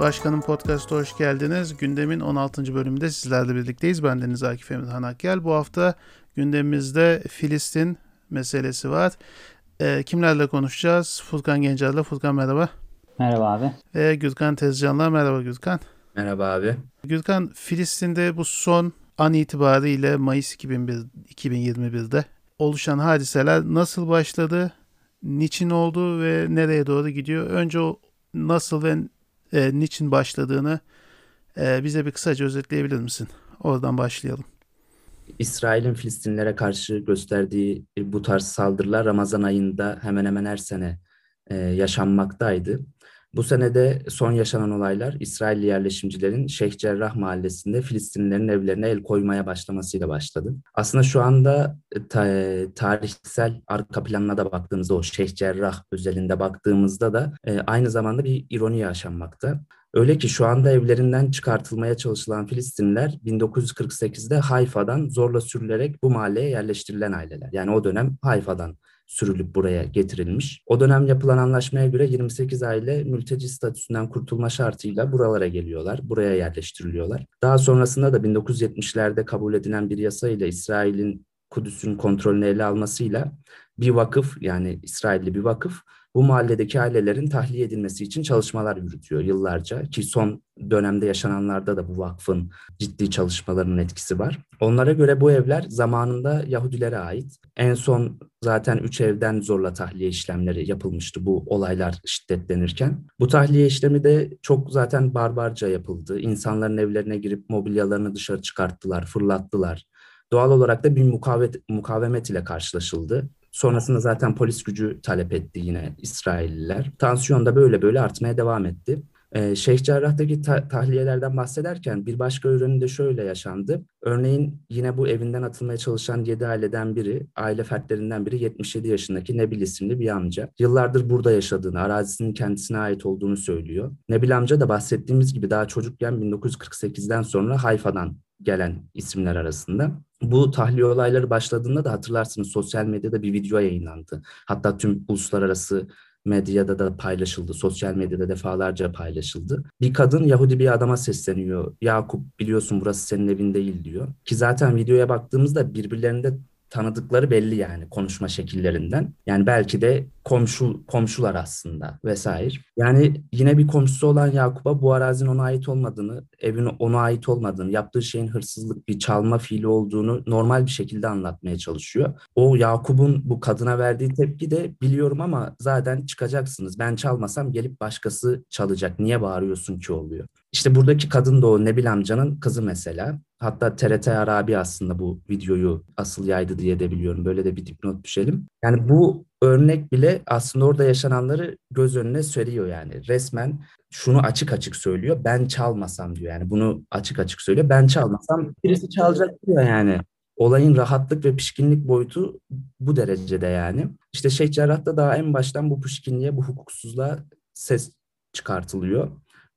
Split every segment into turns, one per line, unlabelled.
Başkanım Podcast'a hoş geldiniz. Gündemin 16. bölümünde sizlerle birlikteyiz. Ben Deniz Akif Emirhan Akgel. Bu hafta gündemimizde Filistin meselesi var. E, kimlerle konuşacağız? Furkan Gencer'le. Furkan merhaba.
Merhaba abi.
Ve Gürkan Tezcan'la. Merhaba Gürkan.
Merhaba abi.
Gürkan, Filistin'de bu son an itibariyle Mayıs 2001, 2021'de oluşan hadiseler nasıl başladı, niçin oldu ve nereye doğru gidiyor? Önce o nasıl ve e, niçin başladığını e, bize bir kısaca özetleyebilir misin? Oradan başlayalım.
İsrail'in Filistinlere karşı gösterdiği bu tarz saldırılar Ramazan ayında hemen hemen her sene e, yaşanmaktaydı. Bu senede son yaşanan olaylar İsrailli yerleşimcilerin Şeyh Cerrah mahallesinde Filistinlilerin evlerine el koymaya başlamasıyla başladı. Aslında şu anda e, ta, tarihsel arka planına da baktığımızda o Şeyh Cerrah özelinde baktığımızda da e, aynı zamanda bir ironi yaşanmakta. Öyle ki şu anda evlerinden çıkartılmaya çalışılan Filistinliler 1948'de Hayfa'dan zorla sürülerek bu mahalleye yerleştirilen aileler. Yani o dönem Hayfa'dan sürülüp buraya getirilmiş. O dönem yapılan anlaşmaya göre 28 aile mülteci statüsünden kurtulma şartıyla buralara geliyorlar, buraya yerleştiriliyorlar. Daha sonrasında da 1970'lerde kabul edilen bir yasa ile İsrail'in Kudüs'ün kontrolünü ele almasıyla bir vakıf yani İsrailli bir vakıf bu mahalledeki ailelerin tahliye edilmesi için çalışmalar yürütüyor yıllarca ki son dönemde yaşananlarda da bu vakfın ciddi çalışmalarının etkisi var. Onlara göre bu evler zamanında Yahudilere ait. En son zaten üç evden zorla tahliye işlemleri yapılmıştı bu olaylar şiddetlenirken. Bu tahliye işlemi de çok zaten barbarca yapıldı. İnsanların evlerine girip mobilyalarını dışarı çıkarttılar, fırlattılar. Doğal olarak da bir mukavemet, mukavemet ile karşılaşıldı. Sonrasında zaten polis gücü talep etti yine İsrailliler. Tansiyon da böyle böyle artmaya devam etti. Ee, Şeyh Cerrah'taki ta- tahliyelerden bahsederken bir başka ürünü de şöyle yaşandı. Örneğin yine bu evinden atılmaya çalışan 7 aileden biri, aile fertlerinden biri 77 yaşındaki Nebil isimli bir amca. Yıllardır burada yaşadığını, arazisinin kendisine ait olduğunu söylüyor. Nebil amca da bahsettiğimiz gibi daha çocukken 1948'den sonra Hayfa'dan gelen isimler arasında. Bu tahliye olayları başladığında da hatırlarsınız sosyal medyada bir video yayınlandı. Hatta tüm uluslararası medyada da paylaşıldı. Sosyal medyada defalarca paylaşıldı. Bir kadın Yahudi bir adama sesleniyor. Yakup biliyorsun burası senin evin değil diyor. Ki zaten videoya baktığımızda birbirlerinde tanıdıkları belli yani konuşma şekillerinden. Yani belki de komşu komşular aslında vesaire. Yani yine bir komşusu olan Yakup'a bu arazinin ona ait olmadığını, evin ona ait olmadığını, yaptığı şeyin hırsızlık bir çalma fiili olduğunu normal bir şekilde anlatmaya çalışıyor. O Yakup'un bu kadına verdiği tepki de biliyorum ama zaten çıkacaksınız. Ben çalmasam gelip başkası çalacak. Niye bağırıyorsun ki oluyor. İşte buradaki kadın da o Nebil amcanın kızı mesela. Hatta TRT Arabi aslında bu videoyu asıl yaydı diye de biliyorum. Böyle de bir dipnot düşelim. Yani bu örnek bile aslında orada yaşananları göz önüne seriyor yani. Resmen şunu açık açık söylüyor. Ben çalmasam diyor yani. Bunu açık açık söylüyor. Ben çalmasam birisi çalacak diyor yani. Olayın rahatlık ve pişkinlik boyutu bu derecede yani. İşte Şeyh Cerrah'ta daha en baştan bu pişkinliğe, bu hukuksuzluğa ses çıkartılıyor.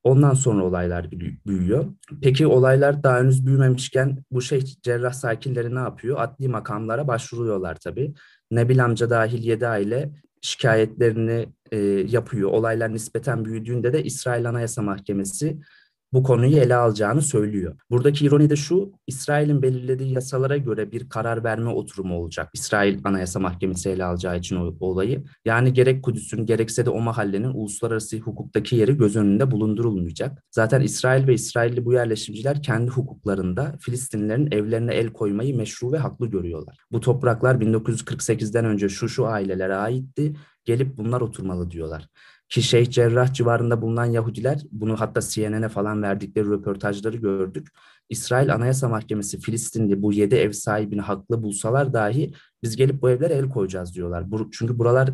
Ondan sonra olaylar büyüyor. Peki olaylar daha henüz büyümemişken bu şey cerrah sakinleri ne yapıyor? Adli makamlara başvuruyorlar tabii. Nebil amca dahil 7 aile şikayetlerini e, yapıyor. Olaylar nispeten büyüdüğünde de İsrail Anayasa Mahkemesi bu konuyu ele alacağını söylüyor. Buradaki ironi de şu, İsrail'in belirlediği yasalara göre bir karar verme oturumu olacak. İsrail Anayasa Mahkemesi ele alacağı için o, olayı. Yani gerek Kudüs'ün gerekse de o mahallenin uluslararası hukuktaki yeri göz önünde bulundurulmayacak. Zaten İsrail ve İsrailli bu yerleşimciler kendi hukuklarında Filistinlilerin evlerine el koymayı meşru ve haklı görüyorlar. Bu topraklar 1948'den önce şu şu ailelere aitti gelip bunlar oturmalı diyorlar. Ki Şeyh Cerrah civarında bulunan Yahudiler bunu hatta CNN'e falan verdikleri röportajları gördük. İsrail Anayasa Mahkemesi Filistinli bu yedi ev sahibini haklı bulsalar dahi biz gelip bu evlere el koyacağız diyorlar. Çünkü buralar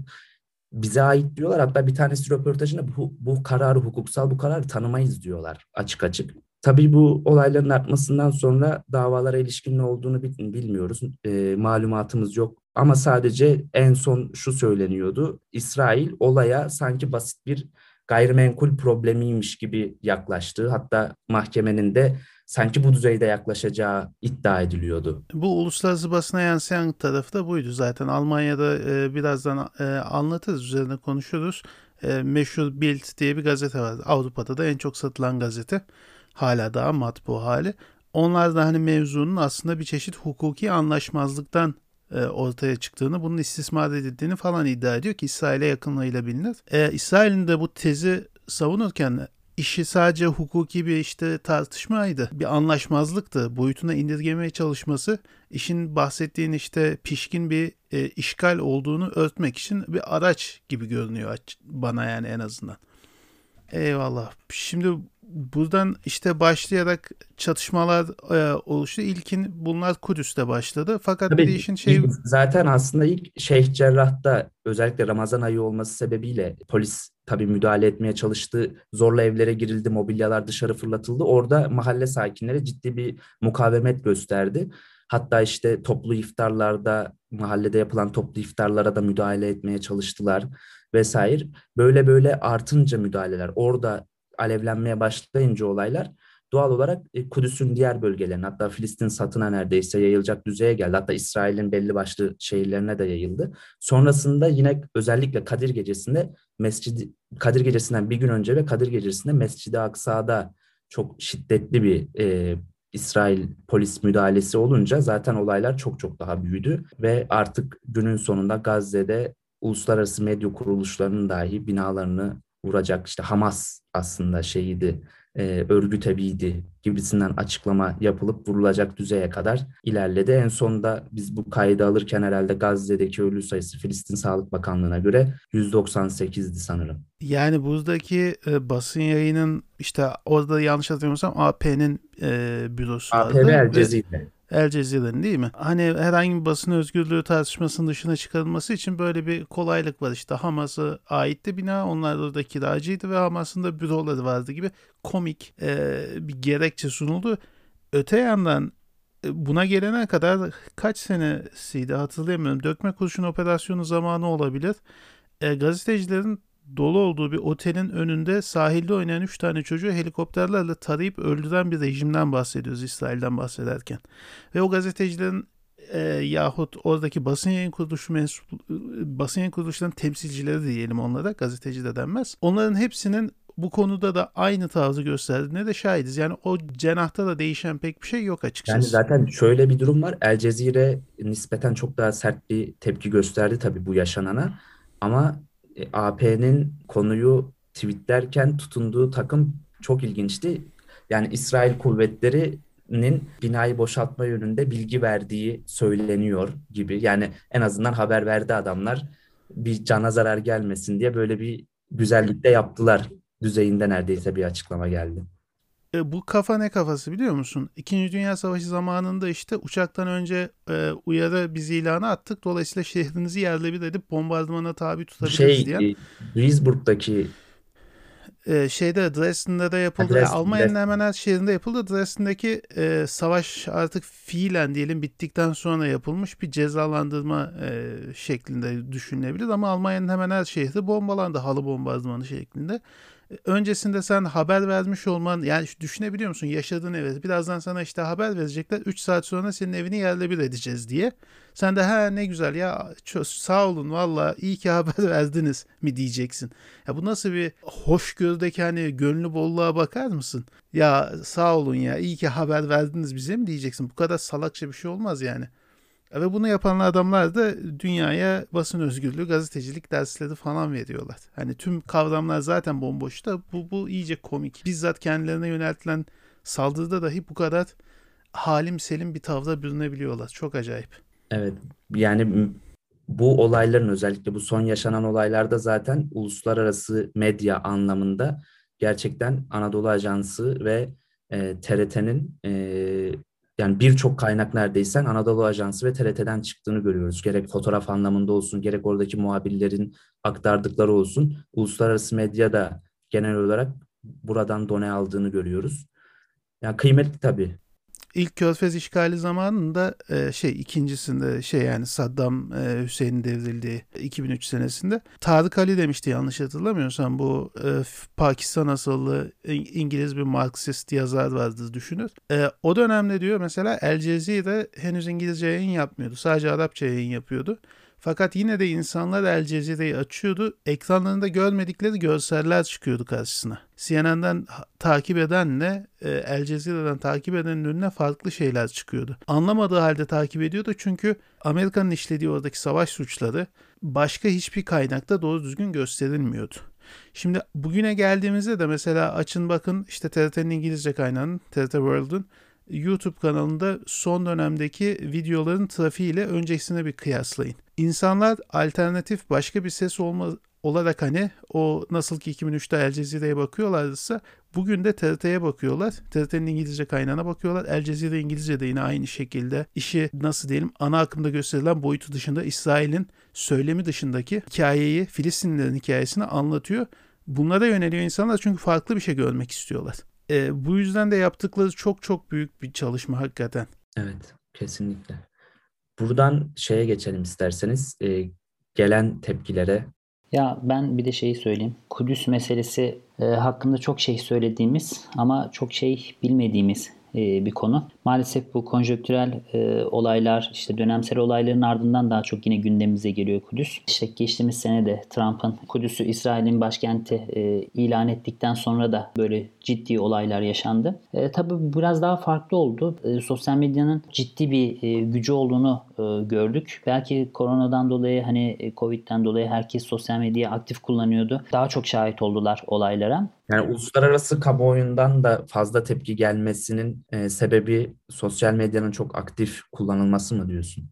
bize ait diyorlar. Hatta bir tanesi röportajında bu, bu kararı hukuksal bu kararı tanımayız diyorlar açık açık. Tabii bu olayların artmasından sonra davalara ilişkin ne olduğunu bilmiyoruz. E, malumatımız yok. Ama sadece en son şu söyleniyordu. İsrail olaya sanki basit bir gayrimenkul problemiymiş gibi yaklaştı. Hatta mahkemenin de sanki bu düzeyde yaklaşacağı iddia ediliyordu.
Bu uluslararası basına yansıyan tarafı da buydu zaten. Almanya'da e, birazdan e, anlatırız, üzerine konuşuruz. e, meşhur Bild diye bir gazete var. Avrupa'da da en çok satılan gazete. Hala daha matbu hali. Onlar da hani mevzunun aslında bir çeşit hukuki anlaşmazlıktan e, ortaya çıktığını, bunun istismar edildiğini falan iddia ediyor ki İsrail'e yakınlığıyla bilinir. E, İsrail'in de bu tezi savunurken işi sadece hukuki bir işte tartışmaydı. Bir anlaşmazlıktı. Boyutuna indirgemeye çalışması işin bahsettiğin işte pişkin bir e, işgal olduğunu örtmek için bir araç gibi görünüyor bana yani en azından. Eyvallah. Şimdi buradan işte başlayarak çatışmalar e, oluştu. İlkin bunlar Kudüs'te başladı. Fakat
Tabii
bir işin şey
zaten aslında ilk Şeyh Cerrah'ta özellikle Ramazan ayı olması sebebiyle polis tabii müdahale etmeye çalıştı. Zorla evlere girildi, mobilyalar dışarı fırlatıldı. Orada mahalle sakinleri ciddi bir mukavemet gösterdi. Hatta işte toplu iftarlarda, mahallede yapılan toplu iftarlara da müdahale etmeye çalıştılar vesaire. Böyle böyle artınca müdahaleler, orada alevlenmeye başlayınca olaylar doğal olarak e, Kudüs'ün diğer bölgelerine hatta Filistin satına neredeyse yayılacak düzeye geldi. Hatta İsrail'in belli başlı şehirlerine de yayıldı. Sonrasında yine özellikle Kadir Gecesi'nde Mescid Kadir Gecesi'nden bir gün önce ve Kadir Gecesi'nde Mescid-i Aksa'da çok şiddetli bir e, İsrail polis müdahalesi olunca zaten olaylar çok çok daha büyüdü ve artık günün sonunda Gazze'de uluslararası medya kuruluşlarının dahi binalarını vuracak işte Hamas aslında şeyiydi e, örgüt eviydi gibisinden açıklama yapılıp vurulacak düzeye kadar ilerledi. En sonunda biz bu kaydı alırken herhalde Gazze'deki ölü sayısı Filistin Sağlık Bakanlığı'na göre 198'di sanırım.
Yani buradaki e, basın yayının işte orada yanlış hatırlamıyorsam AP'nin e, bürosu
AP vardı. El Cezire.
El Cezire'nin değil mi? Hani herhangi bir basın özgürlüğü tartışmasının dışına çıkarılması için böyle bir kolaylık var. İşte Hamas'a aitti bina. Onlar da kiracıydı ve Hamas'ın da büroları vardı gibi komik e, bir gerekçe sunuldu. Öte yandan e, buna gelene kadar kaç senesiydi hatırlayamıyorum. Dökme kurşun operasyonu zamanı olabilir. E, gazetecilerin dolu olduğu bir otelin önünde sahilde oynayan 3 tane çocuğu helikopterlerle tarayıp öldüren bir rejimden bahsediyoruz İsrail'den bahsederken. Ve o gazetecilerin e, yahut oradaki basın yayın kuruluşu mensup basın yayın kuruluşlarının temsilcileri diyelim onlara gazeteci de denmez. Onların hepsinin bu konuda da aynı tarzı gösterdiğine de şahidiz. Yani o cenahta da değişen pek bir şey yok açıkçası.
Yani zaten şöyle bir durum var. El Cezire nispeten çok daha sert bir tepki gösterdi tabii bu yaşanana. Ama e, AP'nin konuyu tweetlerken tutunduğu takım çok ilginçti. Yani İsrail kuvvetlerinin binayı boşaltma yönünde bilgi verdiği söyleniyor gibi. Yani en azından haber verdi adamlar bir cana zarar gelmesin diye böyle bir güzellikte yaptılar düzeyinde neredeyse bir açıklama geldi.
E, bu kafa ne kafası biliyor musun? İkinci Dünya Savaşı zamanında işte uçaktan önce e, uyarı biz ilanı attık. Dolayısıyla şehrinizi yerle bir edip bombardımana tabi tutabiliriz şey, diye.
E, Duisburg'daki
e, şeyde Dresden'de de yapıldı. Dresden, Almanya'nın hemen her şehrinde yapıldı. Dresden'deki e, savaş artık fiilen diyelim bittikten sonra yapılmış bir cezalandırma e, şeklinde düşünülebilir. Ama Almanya'nın hemen her şehri bombalandı halı bombardımanı şeklinde öncesinde sen haber vermiş olman yani düşünebiliyor musun yaşadığın evi birazdan sana işte haber verecekler 3 saat sonra senin evini yerle bir edeceğiz diye. Sen de ha ne güzel ya sağ olun valla iyi ki haber verdiniz mi diyeceksin. Ya bu nasıl bir hoşgörüdeki hani gönlü bolluğa bakar mısın? Ya sağ olun ya iyi ki haber verdiniz bize mi diyeceksin. Bu kadar salakça bir şey olmaz yani. Ve bunu yapan adamlar da dünyaya basın özgürlüğü, gazetecilik dersleri falan veriyorlar. Hani tüm kavramlar zaten bomboş da bu, bu iyice komik. Bizzat kendilerine yöneltilen saldırıda dahi bu kadar halim selim bir tavra bürünebiliyorlar. Çok acayip.
Evet yani bu olayların özellikle bu son yaşanan olaylarda zaten uluslararası medya anlamında gerçekten Anadolu Ajansı ve e, TRT'nin e, yani birçok kaynak neredeyse Anadolu Ajansı ve TRT'den çıktığını görüyoruz. Gerek fotoğraf anlamında olsun, gerek oradaki muhabirlerin aktardıkları olsun. Uluslararası medyada genel olarak buradan done aldığını görüyoruz. Yani kıymetli tabii.
İlk Körfez işgali zamanında e, şey ikincisinde şey yani Saddam e, Hüseyin'in devrildiği 2003 senesinde Tarık Ali demişti yanlış hatırlamıyorsam bu e, Pakistan asıllı İngiliz bir Marksist yazar vardı düşünür. O dönemde diyor mesela El Cezire henüz İngilizce yayın yapmıyordu. Sadece Arapça yayın yapıyordu. Fakat yine de insanlar El Cezire'yi açıyordu. Ekranlarında görmedikleri görseller çıkıyordu karşısına. CNN'den takip edenle e, El Cezire'den takip edenin önüne farklı şeyler çıkıyordu. Anlamadığı halde takip ediyordu çünkü Amerika'nın işlediği oradaki savaş suçları başka hiçbir kaynakta doğru düzgün gösterilmiyordu. Şimdi bugüne geldiğimizde de mesela açın bakın işte TRT'nin İngilizce kaynağının TRT World'un YouTube kanalında son dönemdeki videoların trafiğiyle öncesine bir kıyaslayın. İnsanlar alternatif başka bir ses olma, olarak hani o nasıl ki 2003'te El Cezire'ye bakıyorlarsa bugün de TRT'ye bakıyorlar. TRT'nin İngilizce kaynağına bakıyorlar. El Cezire İngilizce de yine aynı şekilde işi nasıl diyelim ana akımda gösterilen boyutu dışında İsrail'in söylemi dışındaki hikayeyi Filistinlilerin hikayesini anlatıyor. Bunlara yöneliyor insanlar çünkü farklı bir şey görmek istiyorlar. E, bu yüzden de yaptıkları çok çok büyük bir çalışma hakikaten.
Evet, kesinlikle. Buradan şeye geçelim isterseniz. E, gelen tepkilere.
Ya ben bir de şeyi söyleyeyim. Kudüs meselesi e, hakkında çok şey söylediğimiz ama çok şey bilmediğimiz e, bir konu. Maalesef bu konjöktürel e, olaylar, işte dönemsel olayların ardından daha çok yine gündemimize geliyor Kudüs. İşte geçtiğimiz sene de Trump'ın Kudüs'ü İsrail'in başkenti e, ilan ettikten sonra da böyle ciddi olaylar yaşandı. E, tabii biraz daha farklı oldu. E, sosyal medyanın ciddi bir e, gücü olduğunu e, gördük. Belki koronadan dolayı hani e, Covid'den dolayı herkes sosyal medyayı aktif kullanıyordu. Daha çok şahit oldular olaylara.
Yani uluslararası kamuoyundan da fazla tepki gelmesinin e, sebebi sosyal medyanın çok aktif kullanılması mı diyorsun?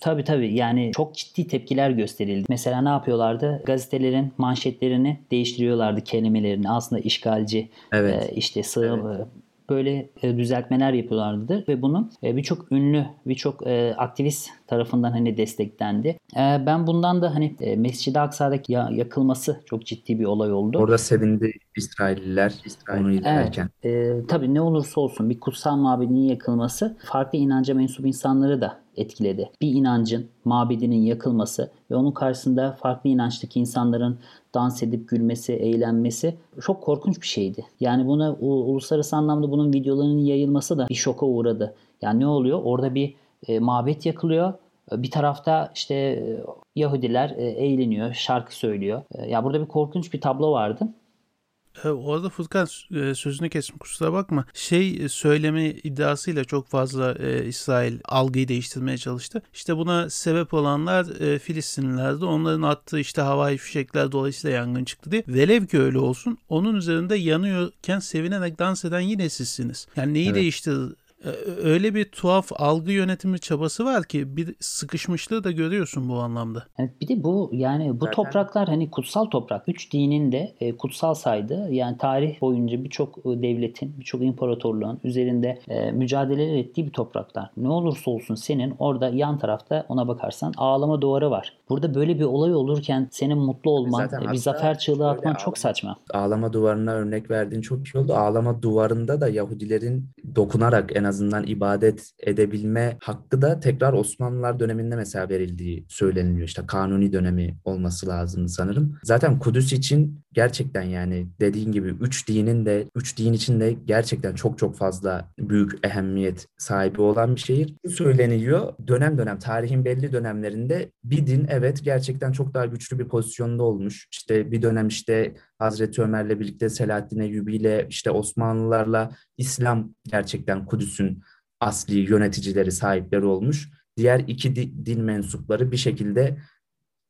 Tabii tabii yani çok ciddi tepkiler gösterildi. Mesela ne yapıyorlardı? Gazetelerin manşetlerini değiştiriyorlardı kelimelerini. Aslında işgalci, evet. e, işte sığ, evet böyle e, düzeltmeler yapıyorlardı ve bunu e, birçok ünlü, birçok e, aktivist tarafından hani desteklendi. Ben bundan da hani Mescid-i Aksa'daki yakılması çok ciddi bir olay oldu.
Orada sevindi İsrailliler İsrail onu izlerken.
Evet, e, tabii ne olursa olsun bir kutsal mabedin yakılması farklı inanca mensup insanları da etkiledi. Bir inancın, mabedinin yakılması ve onun karşısında farklı inançtaki insanların dans edip gülmesi, eğlenmesi çok korkunç bir şeydi. Yani buna uluslararası anlamda bunun videolarının yayılması da bir şoka uğradı. Yani ne oluyor? Orada bir e, mabet yakılıyor. Bir tarafta işte e, Yahudiler e, eğleniyor, şarkı söylüyor. E, ya burada bir korkunç bir tablo vardı.
E, orada Furkan e, sözünü kesim kusura bakma. Şey e, söyleme iddiasıyla çok fazla e, İsrail algıyı değiştirmeye çalıştı. İşte buna sebep olanlar e, Filistinlilerdi. Onların attığı işte havai fişekler dolayısıyla yangın çıktı diye. Velev ki öyle olsun. Onun üzerinde yanıyorken sevinerek dans eden yine sizsiniz. Yani neyi evet. değiştirdi? Ee, öyle bir tuhaf algı yönetimi çabası var ki bir sıkışmışlığı da görüyorsun bu anlamda.
Evet, bir de bu yani bu Zaten... topraklar hani kutsal toprak. Üç dinin de e, kutsal saydı. Yani tarih boyunca birçok e, devletin, birçok imparatorluğun üzerinde e, mücadele ettiği bir topraklar. Ne olursa olsun senin orada yan tarafta ona bakarsan ağlama duvarı var. Burada böyle bir olay olurken senin mutlu olman, Zaten bir zafer çığlığı atman ağlama, çok saçma.
Ağlama duvarına örnek verdiğin çok iyi oldu. Ağlama duvarında da Yahudilerin dokunarak en azından ibadet edebilme hakkı da tekrar Osmanlılar döneminde mesela verildiği söyleniliyor. İşte kanuni dönemi olması lazım sanırım. Zaten Kudüs için gerçekten yani dediğin gibi üç dinin de üç din için de gerçekten çok çok fazla büyük ehemmiyet sahibi olan bir şehir. Bu söyleniyor. Dönem dönem tarihin belli dönemlerinde bir din evet gerçekten çok daha güçlü bir pozisyonda olmuş. İşte bir dönem işte Hazreti Ömer'le birlikte Selahaddin Eyyubi ile işte Osmanlılarla İslam gerçekten Kudüs'ün asli yöneticileri, sahipleri olmuş. Diğer iki din mensupları bir şekilde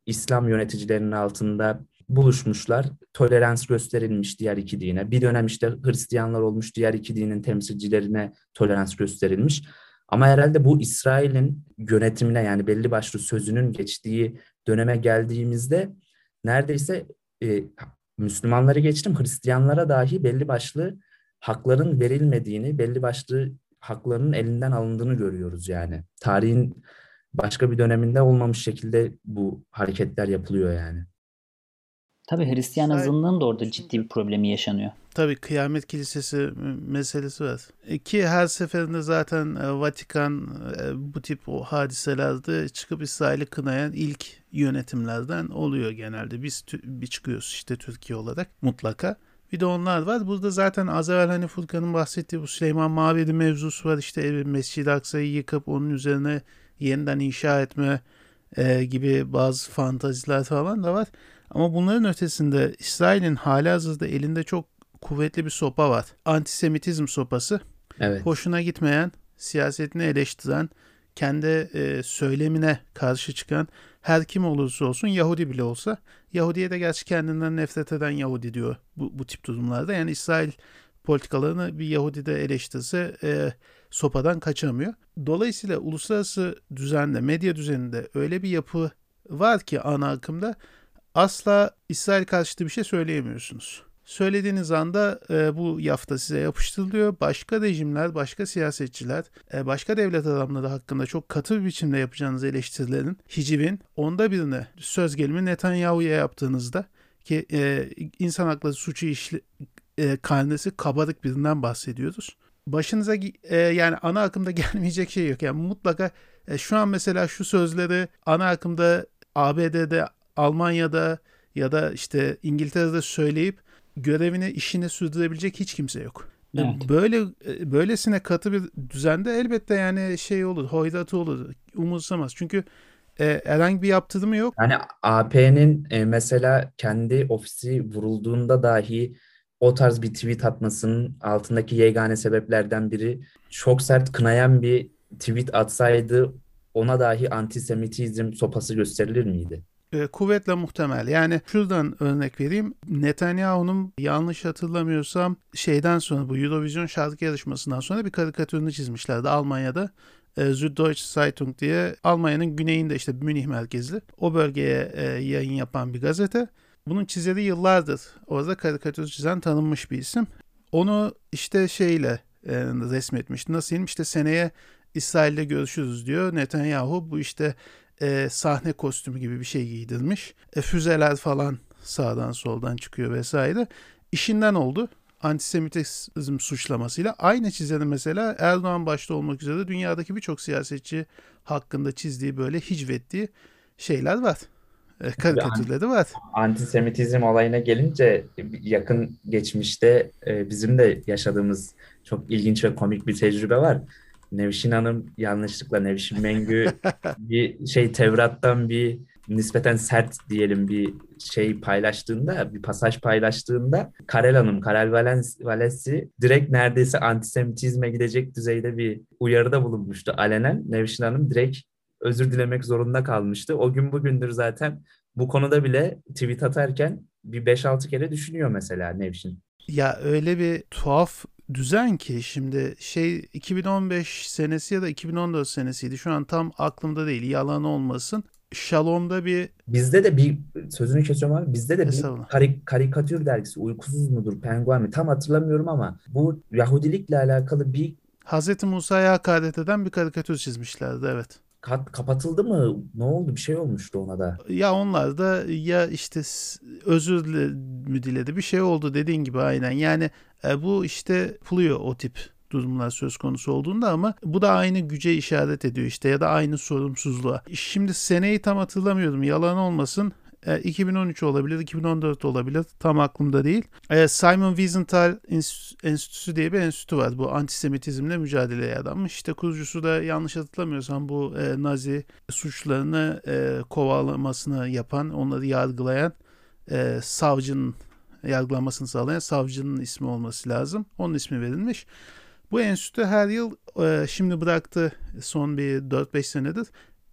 İslam yöneticilerinin altında buluşmuşlar. Tolerans gösterilmiş diğer iki dine. Bir dönem işte Hristiyanlar olmuş, diğer iki dinin temsilcilerine tolerans gösterilmiş. Ama herhalde bu İsrail'in yönetimine yani belli başlı sözünün geçtiği döneme geldiğimizde neredeyse e, Müslümanları geçtim Hristiyanlara dahi belli başlı hakların verilmediğini, belli başlı haklarının elinden alındığını görüyoruz yani. Tarihin başka bir döneminde olmamış şekilde bu hareketler yapılıyor yani.
Tabii Hristiyan azınlığın da orada ciddi bir problemi yaşanıyor.
Tabii kıyamet kilisesi meselesi var. E, ki her seferinde zaten e, Vatikan e, bu tip o hadiselerde çıkıp İsrail'i kınayan ilk yönetimlerden oluyor genelde. Biz bir çıkıyoruz işte Türkiye olarak mutlaka. Bir de onlar var. Burada zaten az evvel hani Furkan'ın bahsettiği bu Süleyman Mabedi mevzusu var. İşte Mescid-i Aksa'yı yıkıp onun üzerine yeniden inşa etme e, gibi bazı fantaziler falan da var. Ama bunların ötesinde İsrail'in halihazırda elinde çok kuvvetli bir sopa var. Antisemitizm sopası.
Evet.
Hoşuna gitmeyen, siyasetini eleştiren, kendi e, söylemine karşı çıkan her kim olursa olsun Yahudi bile olsa Yahudi'ye de gerçi kendinden nefret eden Yahudi diyor bu, bu tip durumlarda. Yani İsrail politikalarını bir Yahudi de eleştirse e, sopadan kaçamıyor. Dolayısıyla uluslararası düzende, medya düzeninde öyle bir yapı var ki ana akımda asla İsrail karşıtı bir şey söyleyemiyorsunuz. Söylediğiniz anda e, bu yafta size yapıştırılıyor. Başka rejimler, başka siyasetçiler, e, başka devlet adamları hakkında çok katı bir biçimde yapacağınız eleştirilerin, hicivin onda birine söz gelimi Netanyahu'ya yaptığınızda ki e, insan hakları suçu işli, e, karnesi kabarık birinden bahsediyoruz. Başınıza e, yani ana akımda gelmeyecek şey yok. Yani mutlaka e, şu an mesela şu sözleri ana akımda ABD'de, Almanya'da ya da işte İngiltere'de söyleyip görevini, işini sürdürebilecek hiç kimse yok. Evet. Böyle böylesine katı bir düzende elbette yani şey olur, hoyratı olur, umursamaz. Çünkü e, herhangi bir yaptırımı yok.
Yani AP'nin e, mesela kendi ofisi vurulduğunda dahi o tarz bir tweet atmasının altındaki yegane sebeplerden biri çok sert kınayan bir tweet atsaydı ona dahi antisemitizm sopası gösterilir miydi?
E, kuvvetle muhtemel. Yani şuradan örnek vereyim. Netanyahu'nun yanlış hatırlamıyorsam şeyden sonra bu Eurovision şarkı yarışmasından sonra bir karikatürünü çizmişlerdi Almanya'da. E, Süddeutsche Zeitung diye Almanya'nın güneyinde işte Münih merkezli o bölgeye e, yayın yapan bir gazete. Bunun çizeri yıllardır orada karikatür çizen tanınmış bir isim. Onu işte şeyle e, resmetmişti. Nasıl diyeyim işte seneye İsrail'de görüşürüz diyor. Netanyahu bu işte e, sahne kostümü gibi bir şey giydirmiş. E, füzeler falan sağdan soldan çıkıyor vesaire. İşinden oldu. Antisemitizm suçlamasıyla. Aynı çizeni mesela Erdoğan başta olmak üzere dünyadaki birçok siyasetçi hakkında çizdiği böyle hicvettiği şeyler var. E, karikatürleri var.
Antisemitizm olayına gelince yakın geçmişte e, bizim de yaşadığımız çok ilginç ve komik bir tecrübe var. Nevşin Hanım yanlışlıkla Nevşin Mengü bir şey Tevrat'tan bir nispeten sert diyelim bir şey paylaştığında, bir pasaj paylaştığında Karel Hanım, Karel Valesi direkt neredeyse antisemitizme gidecek düzeyde bir uyarıda bulunmuştu alenen. Nevşin Hanım direkt özür dilemek zorunda kalmıştı. O gün bugündür zaten bu konuda bile tweet atarken bir 5-6 kere düşünüyor mesela Nevşin.
Ya öyle bir tuhaf düzen ki şimdi şey 2015 senesi ya da 2014 senesiydi. Şu an tam aklımda değil. Yalan olmasın. Shalom'da bir
bizde de bir sözünü kesiyorum abi. Bizde de bir karik, karikatür dergisi uykusuz mudur penguen mi tam hatırlamıyorum ama bu Yahudilikle alakalı bir
Hazreti Musa'ya hakaret eden bir karikatür çizmişlerdi evet.
Kat, kapatıldı mı? Ne oldu? Bir şey olmuştu ona da.
Ya onlar da ya işte özür mü diledi bir şey oldu dediğin gibi aynen. Yani e, bu işte puluyor o tip durumlar söz konusu olduğunda ama bu da aynı güce işaret ediyor işte ya da aynı sorumsuzluğa. Şimdi seneyi tam hatırlamıyorum yalan olmasın 2013 e, olabilir, 2014 olabilir. Tam aklımda değil. E, Simon Wiesenthal Enstitüsü diye bir enstitü var. Bu antisemitizmle mücadeleye adanmış. İşte kurucusu da yanlış hatırlamıyorsam bu e, Nazi suçlarını kovalamasını yapan, onları yargılayan savcının yargılanmasını sağlayan savcının ismi olması lazım. Onun ismi verilmiş. Bu enstitü her yıl şimdi bıraktı son bir 4-5 senedir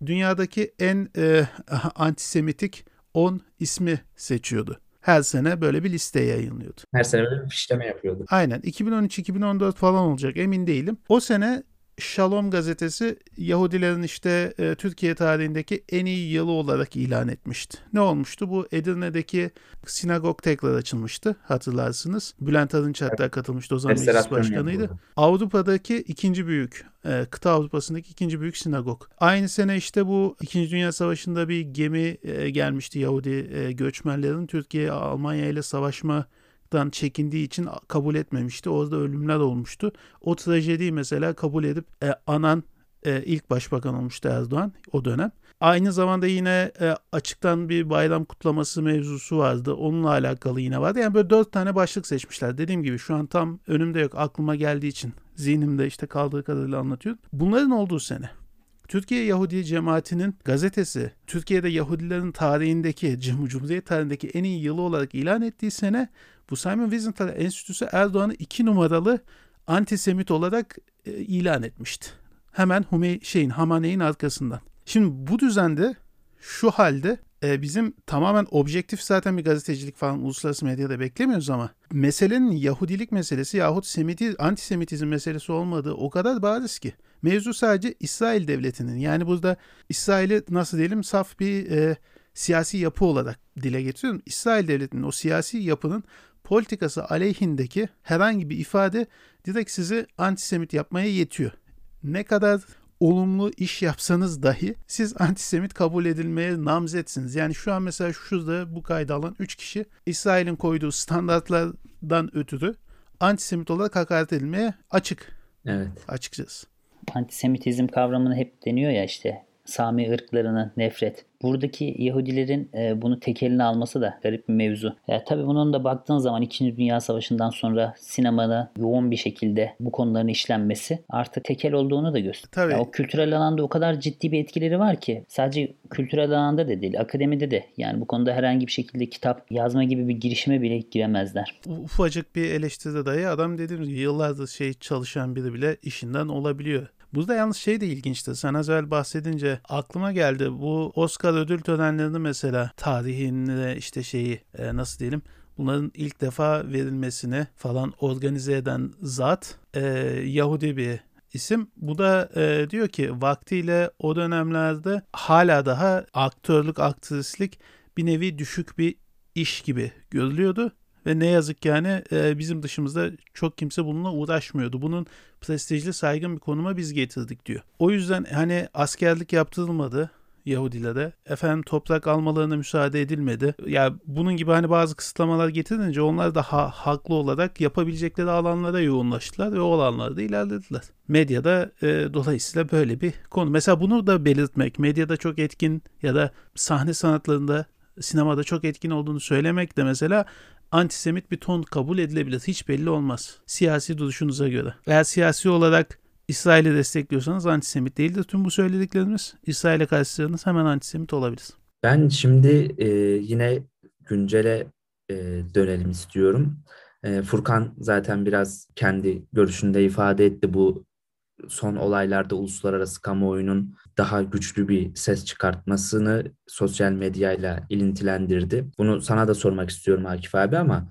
dünyadaki en e, antisemitik 10 ismi seçiyordu. Her sene böyle bir liste yayınlıyordu.
Her sene böyle bir fişleme yapıyordu.
Aynen. 2013-2014 falan olacak emin değilim. O sene Shalom gazetesi Yahudilerin işte e, Türkiye tarihindeki en iyi yılı olarak ilan etmişti. Ne olmuştu? Bu Edirne'deki sinagog tekrar açılmıştı hatırlarsınız. Bülent Arınç hatta katılmıştı o zaman meclis başkanıydı. Yapıldı. Avrupa'daki ikinci büyük, e, kıta Avrupa'sındaki ikinci büyük sinagog. Aynı sene işte bu İkinci Dünya Savaşı'nda bir gemi e, gelmişti Yahudi e, göçmenlerin Türkiye Almanya ile savaşma dan çekindiği için kabul etmemişti. Orada ölümler olmuştu. O trajediyi mesela kabul edip e, anan e, ilk başbakan olmuştu Erdoğan o dönem. Aynı zamanda yine e, açıktan bir bayram kutlaması mevzusu vardı. Onunla alakalı yine vardı. Yani böyle dört tane başlık seçmişler. Dediğim gibi şu an tam önümde yok. Aklıma geldiği için zihnimde işte kaldığı kadarıyla anlatıyorum. Bunların olduğu sene. Türkiye Yahudi cemaatinin gazetesi Türkiye'de Yahudilerin tarihindeki Cumhuriyet tarihindeki en iyi yılı olarak ilan ettiği sene bu Simon Wiesenthal Enstitüsü Erdoğan'ı iki numaralı antisemit olarak e, ilan etmişti. Hemen Humey şeyin Hamaney'in arkasından. Şimdi bu düzende şu halde e, bizim tamamen objektif zaten bir gazetecilik falan uluslararası medyada beklemiyoruz ama meselenin Yahudilik meselesi yahut Semiti, antisemitizm meselesi olmadığı o kadar bariz ki. Mevzu sadece İsrail devletinin yani burada İsrail'i nasıl diyelim saf bir e, siyasi yapı olarak dile getiriyorum. İsrail devletinin o siyasi yapının politikası aleyhindeki herhangi bir ifade direkt sizi antisemit yapmaya yetiyor. Ne kadar olumlu iş yapsanız dahi siz antisemit kabul edilmeye namzetsiniz. Yani şu an mesela şurada bu kayda alan 3 kişi İsrail'in koyduğu standartlardan ötürü antisemit olarak hakaret edilmeye açık.
Evet.
Açıkçası.
Antisemitizm kavramını hep deniyor ya işte Sami ırklarına nefret. Buradaki Yahudilerin e, bunu tek eline alması da garip bir mevzu. E, tabii bunun da baktığın zaman 2. Dünya Savaşı'ndan sonra sinemada yoğun bir şekilde bu konuların işlenmesi artık tekel olduğunu da gösteriyor.
Tabii.
Ya, o kültürel alanda o kadar ciddi bir etkileri var ki sadece kültürel alanda da değil, akademide de yani bu konuda herhangi bir şekilde kitap yazma gibi bir girişime bile giremezler.
Ufacık bir eleştiride dahi adam dediğimiz gibi yıllardır şey çalışan biri bile işinden olabiliyor. Burada yalnız şey de ilginçti. Sen az evvel bahsedince aklıma geldi. Bu Oscar ödül törenlerini mesela tarihinde işte şeyi e, nasıl diyelim bunların ilk defa verilmesini falan organize eden zat e, Yahudi bir isim. Bu da e, diyor ki vaktiyle o dönemlerde hala daha aktörlük, aktrislik bir nevi düşük bir iş gibi görülüyordu. Ve ne yazık ki yani e, bizim dışımızda çok kimse bununla uğraşmıyordu. Bunun prestijli saygın bir konuma biz getirdik diyor. O yüzden hani askerlik yaptırılmadı. Yahudilere. Efendim toprak almalarına müsaade edilmedi. Ya bunun gibi hani bazı kısıtlamalar getirince onlar da ha- haklı olarak yapabilecekleri alanlara yoğunlaştılar ve o alanlarda ilerlediler. Medyada e, dolayısıyla böyle bir konu. Mesela bunu da belirtmek, medyada çok etkin ya da sahne sanatlarında sinemada çok etkin olduğunu söylemek de mesela antisemit bir ton kabul edilebilir. Hiç belli olmaz. Siyasi duruşunuza göre. Eğer siyasi olarak İsrail'i destekliyorsanız antisemit değildir. Tüm bu söylediklerimiz İsrail'e karşısınız hemen antisemit olabilir.
Ben şimdi e, yine güncele e, dönelim istiyorum. E, Furkan zaten biraz kendi görüşünde ifade etti bu son olaylarda uluslararası kamuoyunun daha güçlü bir ses çıkartmasını sosyal medyayla ilintilendirdi. Bunu sana da sormak istiyorum Akif abi ama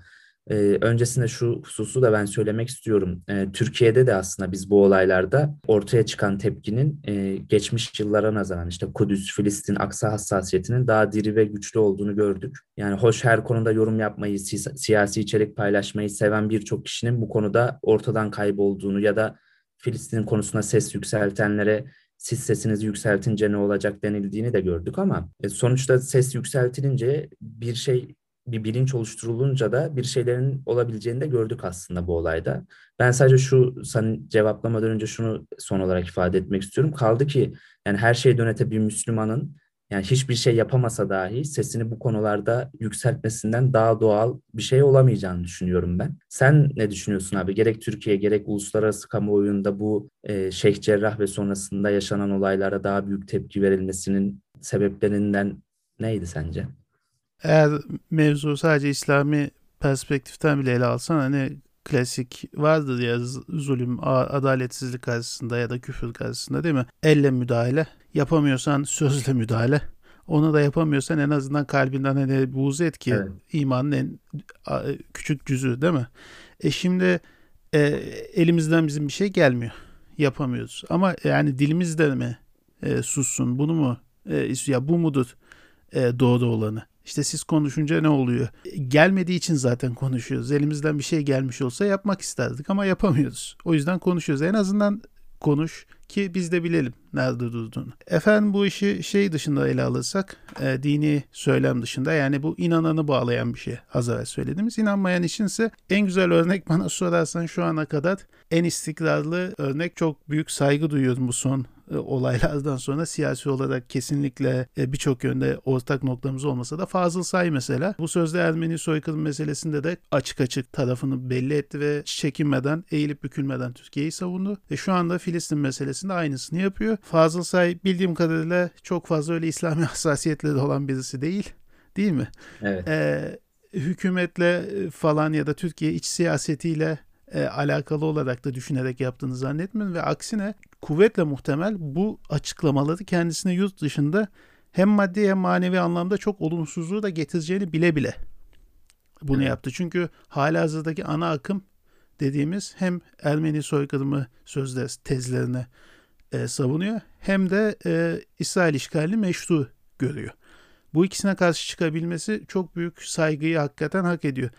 e, öncesinde şu hususu da ben söylemek istiyorum. E, Türkiye'de de aslında biz bu olaylarda ortaya çıkan tepkinin e, geçmiş yıllara nazaran işte Kudüs, Filistin, Aksa hassasiyetinin daha diri ve güçlü olduğunu gördük. Yani hoş her konuda yorum yapmayı, si siyasi içerik paylaşmayı seven birçok kişinin bu konuda ortadan kaybolduğunu ya da Filistin konusunda ses yükseltenlere siz sesinizi yükseltince ne olacak denildiğini de gördük ama e, sonuçta ses yükseltilince bir şey bir bilinç oluşturulunca da bir şeylerin olabileceğini de gördük aslında bu olayda. Ben sadece şu sen cevaplamadan önce şunu son olarak ifade etmek istiyorum. Kaldı ki yani her şeyden öte bir Müslümanın yani hiçbir şey yapamasa dahi sesini bu konularda yükseltmesinden daha doğal bir şey olamayacağını düşünüyorum ben. Sen ne düşünüyorsun abi? Gerek Türkiye gerek uluslararası kamuoyunda bu e, Şeyh Cerrah ve sonrasında yaşanan olaylara daha büyük tepki verilmesinin sebeplerinden neydi sence?
Eğer mevzu sadece İslami perspektiften bile ele alsan hani klasik vardır ya zulüm, adaletsizlik karşısında ya da küfür karşısında değil mi? Elle müdahale. Yapamıyorsan sözle müdahale. Onu da yapamıyorsan en azından kalbinden hani buğz et ki evet. imanın en küçük cüzü değil mi? E şimdi e, elimizden bizim bir şey gelmiyor. Yapamıyoruz. Ama yani dilimizde mi e, sussun? Bunu mu? E, ya bu mudur e, doğru olanı? İşte siz konuşunca ne oluyor? Gelmediği için zaten konuşuyoruz. Elimizden bir şey gelmiş olsa yapmak isterdik ama yapamıyoruz. O yüzden konuşuyoruz. En azından konuş ki biz de bilelim nerede durduğunu. Efendim bu işi şey dışında ele alırsak, e, dini söylem dışında yani bu inananı bağlayan bir şey az evvel söylediğimiz. inanmayan içinse en güzel örnek bana sorarsan şu ana kadar en istikrarlı örnek çok büyük saygı duyuyorum bu son olaylardan sonra siyasi olarak kesinlikle e, birçok yönde ortak noktamız olmasa da Fazıl Say mesela bu sözde Ermeni soykırım meselesinde de açık açık tarafını belli etti ve çekinmeden eğilip bükülmeden Türkiye'yi savundu. Ve şu anda Filistin meselesinde aynısını yapıyor. Fazıl Say bildiğim kadarıyla çok fazla öyle İslami hassasiyetleri olan birisi değil. Değil mi?
Evet.
Ee, hükümetle falan ya da Türkiye iç siyasetiyle e, alakalı olarak da düşünerek yaptığını zannetmiyorum ve aksine kuvvetle muhtemel bu açıklamaları kendisine yurt dışında hem maddi hem manevi anlamda çok olumsuzluğu da getireceğini bile bile bunu evet. yaptı. Çünkü hala hazırdaki ana akım dediğimiz hem Ermeni soykırımı sözde tezlerini e, savunuyor hem de e, İsrail işgalini meşru görüyor. Bu ikisine karşı çıkabilmesi çok büyük saygıyı hakikaten hak ediyor.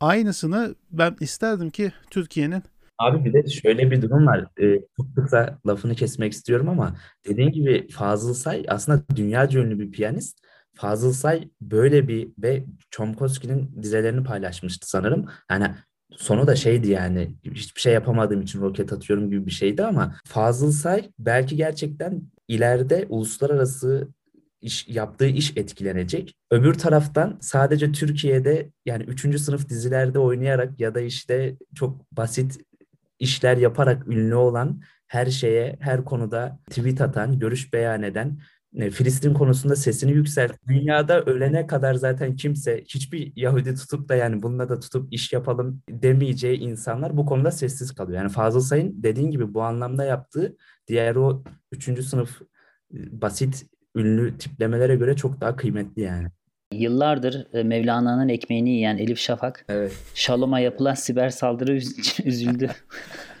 Aynısını ben isterdim ki Türkiye'nin
Abi bir de şöyle bir durum var. Ee, çok kısa lafını kesmek istiyorum ama dediğin gibi Fazıl Say aslında dünyaca ünlü bir piyanist. Fazıl Say böyle bir ve Chomsky'nin dizelerini paylaşmıştı sanırım. Hani sonu da şeydi yani hiçbir şey yapamadığım için roket atıyorum gibi bir şeydi ama Fazıl Say belki gerçekten ileride uluslararası iş, yaptığı iş etkilenecek. Öbür taraftan sadece Türkiye'de yani üçüncü sınıf dizilerde oynayarak ya da işte çok basit işler yaparak ünlü olan her şeye, her konuda tweet atan, görüş beyan eden, e, Filistin konusunda sesini yükselt. Dünyada ölene kadar zaten kimse hiçbir Yahudi tutup da yani bununla da tutup iş yapalım demeyeceği insanlar bu konuda sessiz kalıyor. Yani Fazıl Say'ın dediğin gibi bu anlamda yaptığı diğer o üçüncü sınıf e, basit ünlü tiplemelere göre çok daha kıymetli yani.
Yıllardır e, Mevlana'nın ekmeğini yiyen Elif Şafak,
evet.
Şalom'a yapılan siber saldırı üzüldü.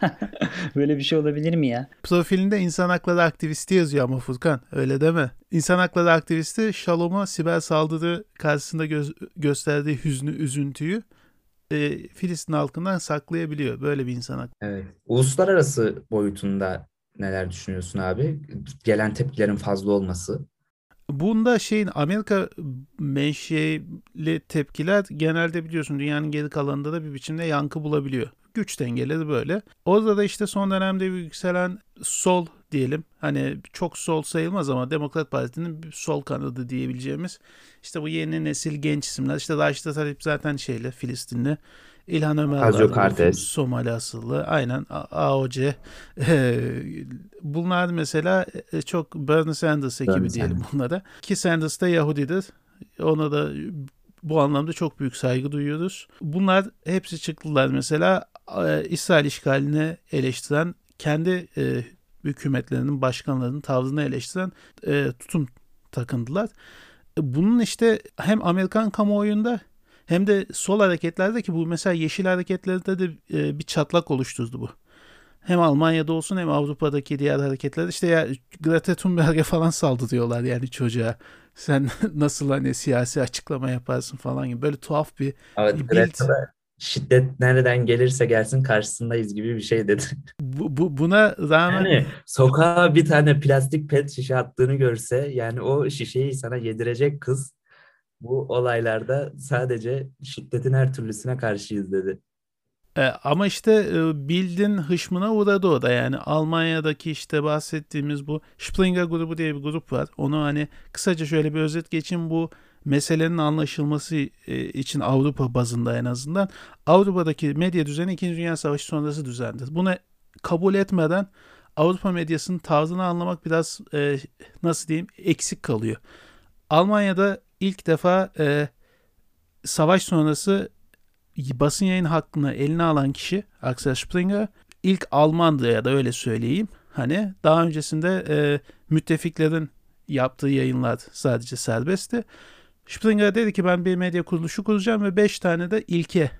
Böyle bir şey olabilir mi ya?
Profilinde insan hakları aktivisti yazıyor ama Furkan. Öyle deme. İnsan hakları aktivisti Şalom'a siber saldırı karşısında gö- gösterdiği hüznü, üzüntüyü e, Filistin halkından saklayabiliyor. Böyle bir insan hakkı.
Evet. Uluslararası boyutunda neler düşünüyorsun abi? Gelen tepkilerin fazla olması.
Bunda şeyin Amerika menşeli tepkiler genelde biliyorsun dünyanın geri kalanında da bir biçimde yankı bulabiliyor. Güç dengeleri böyle. Orada da işte son dönemde yükselen sol diyelim. Hani çok sol sayılmaz ama Demokrat Parti'nin bir sol kanadı diyebileceğimiz işte bu yeni nesil genç isimler. İşte Raşit Talip zaten şeyle Filistinli. İlhan Ömer
Azio Kartes.
Somali asıllı. Aynen AOC. Bunlar mesela e, çok Bernie Sanders ekibi Bernie diyelim Sanders. bunlara. Ki Sanders da Yahudidir. Ona da bu anlamda çok büyük saygı duyuyoruz. Bunlar hepsi çıktılar mesela e, İsrail işgalini eleştiren, kendi e, hükümetlerinin başkanlarının tavrını eleştiren tutum takındılar. Bunun işte hem Amerikan kamuoyunda hem de sol hareketlerde ki bu mesela yeşil hareketlerde de e, bir çatlak oluşturdu bu. Hem Almanya'da olsun hem Avrupa'daki diğer hareketler işte ya Greta Thunberg'e falan saldırıyorlar yani çocuğa. Sen nasıl hani siyasi açıklama yaparsın falan gibi böyle tuhaf bir
Evet bir Greta'da şiddet nereden gelirse gelsin karşısındayız gibi bir şey dedi.
Bu, bu buna rağmen
yani sokağa bir tane plastik pet şişe attığını görse yani o şişeyi sana yedirecek kız bu olaylarda sadece şiddetin her türlüsüne karşıyız dedi.
E, ama işte e, bildin hışmına uğradı o da yani Almanya'daki işte bahsettiğimiz bu Springer grubu diye bir grup var. Onu hani kısaca şöyle bir özet geçeyim bu meselenin anlaşılması e, için Avrupa bazında en azından Avrupa'daki medya düzeni 2. Dünya Savaşı sonrası düzendir. Bunu kabul etmeden Avrupa medyasının tarzını anlamak biraz e, nasıl diyeyim eksik kalıyor. Almanya'da ilk defa e, savaş sonrası basın yayın hakkını eline alan kişi Axel Springer ilk Almandı ya da öyle söyleyeyim. Hani daha öncesinde e, müttefiklerin yaptığı yayınlar sadece serbestti. Springer dedi ki ben bir medya kuruluşu kuracağım ve 5 tane de ilke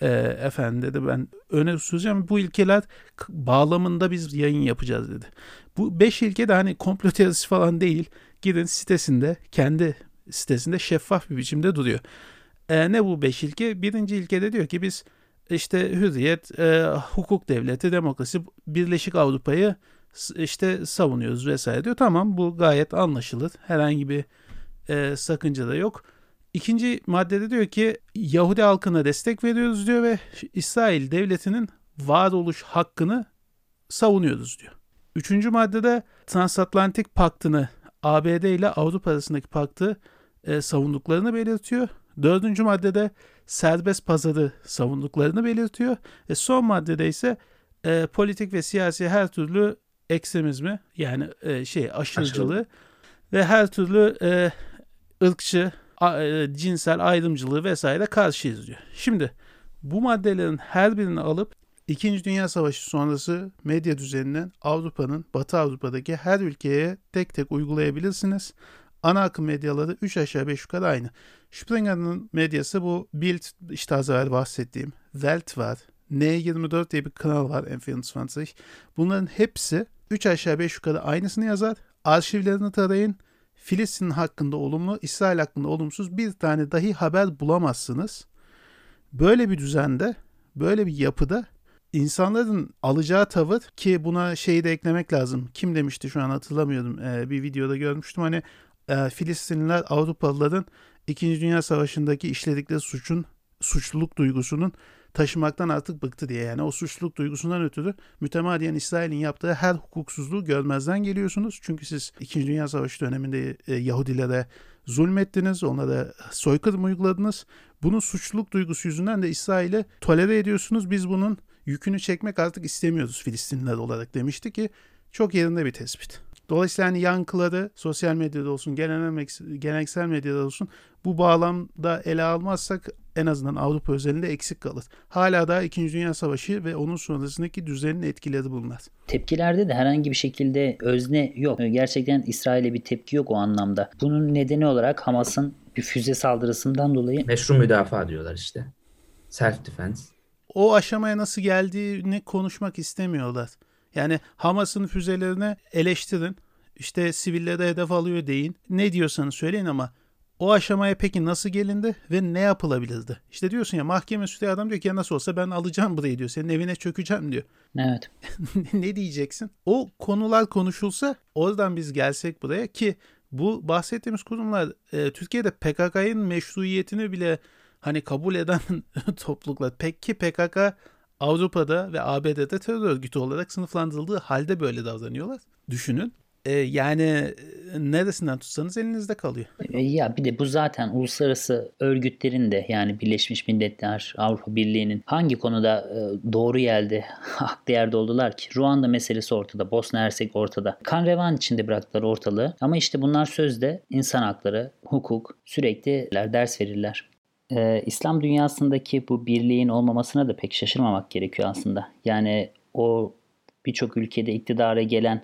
e, efendim dedi ben öne süreceğim. Bu ilkeler bağlamında biz yayın yapacağız dedi. Bu 5 ilke de hani komplo teorisi falan değil. Gidin sitesinde kendi sitesinde şeffaf bir biçimde duruyor. E, ne bu beş ilke? Birinci ilkede diyor ki biz işte hürriyet, e, hukuk devleti, demokrasi, Birleşik Avrupa'yı işte savunuyoruz vesaire diyor. Tamam bu gayet anlaşılır. Herhangi bir e, sakınca da yok. İkinci maddede diyor ki Yahudi halkına destek veriyoruz diyor ve İsrail devletinin varoluş hakkını savunuyoruz diyor. Üçüncü maddede transatlantik paktını ABD ile Avrupa arasındaki paktı e, savunduklarını belirtiyor. Dördüncü maddede serbest pazarı savunduklarını belirtiyor. E, son maddede ise e, politik ve siyasi her türlü ekstremizmi yani e, şey aşırıcılığı Aşırı. ve her türlü e, ırkçı, a, e, cinsel ayrımcılığı vesaire karşıyız diyor. Şimdi bu maddelerin her birini alıp İkinci Dünya Savaşı sonrası medya düzeninin Avrupa'nın, Batı Avrupa'daki her ülkeye tek tek uygulayabilirsiniz. Ana akım medyaları 3 aşağı 5 yukarı aynı. Springer'ın medyası bu Bild, işte az evvel bahsettiğim, Welt var, N24 diye bir kanal var N24. Bunların hepsi 3 aşağı 5 yukarı aynısını yazar. Arşivlerini tarayın. Filistin hakkında olumlu, İsrail hakkında olumsuz bir tane dahi haber bulamazsınız. Böyle bir düzende, böyle bir yapıda insanların alacağı tavır ki buna şeyi de eklemek lazım. Kim demişti şu an hatırlamıyorum. Ee, bir videoda görmüştüm. Hani e, Filistinliler Avrupalıların İkinci Dünya Savaşı'ndaki işledikleri suçun suçluluk duygusunun taşımaktan artık bıktı diye. Yani o suçluluk duygusundan ötürü mütemadiyen İsrail'in yaptığı her hukuksuzluğu görmezden geliyorsunuz. Çünkü siz İkinci Dünya Savaşı döneminde e, Yahudilere zulmettiniz, onlara soykırım uyguladınız. Bunun suçluluk duygusu yüzünden de İsrail'i tolere ediyorsunuz. Biz bunun yükünü çekmek artık istemiyoruz Filistinliler olarak demişti ki çok yerinde bir tespit. Dolayısıyla hani yankıları sosyal medyada olsun, genel, geleneksel medyada olsun bu bağlamda ele almazsak en azından Avrupa özelinde eksik kalır. Hala da 2. Dünya Savaşı ve onun sonrasındaki düzenin etkileri bunlar.
Tepkilerde de herhangi bir şekilde özne yok. Gerçekten İsrail'e bir tepki yok o anlamda. Bunun nedeni olarak Hamas'ın bir füze saldırısından dolayı
meşru müdafaa diyorlar işte. Self defense.
O aşamaya nasıl geldiğini konuşmak istemiyorlar. Yani Hamas'ın füzelerini eleştirin. İşte sivillere hedef alıyor deyin. Ne diyorsanız söyleyin ama o aşamaya peki nasıl gelindi ve ne yapılabilirdi? İşte diyorsun ya mahkeme sütü adam diyor ki ya nasıl olsa ben alacağım burayı diyor. Senin evine çökeceğim diyor.
Evet.
ne diyeceksin? O konular konuşulsa oradan biz gelsek buraya ki bu bahsettiğimiz kurumlar e, Türkiye'de PKK'nın meşruiyetini bile hani kabul eden topluluklar. Peki PKK Avrupa'da ve ABD'de terör örgütü olarak sınıflandırıldığı halde böyle davranıyorlar. Düşünün. E, yani e, neresinden tutsanız elinizde kalıyor.
E, ya bir de bu zaten uluslararası örgütlerin de yani Birleşmiş Milletler, Avrupa Birliği'nin hangi konuda e, doğru yerde, haklı yerde oldular ki? Ruanda meselesi ortada, Bosna Hersek ortada. Kan revan içinde bıraktılar ortalığı. Ama işte bunlar sözde insan hakları, hukuk sürekli ders verirler. Ee, İslam dünyasındaki bu birliğin olmamasına da pek şaşırmamak gerekiyor aslında. Yani o birçok ülkede iktidara gelen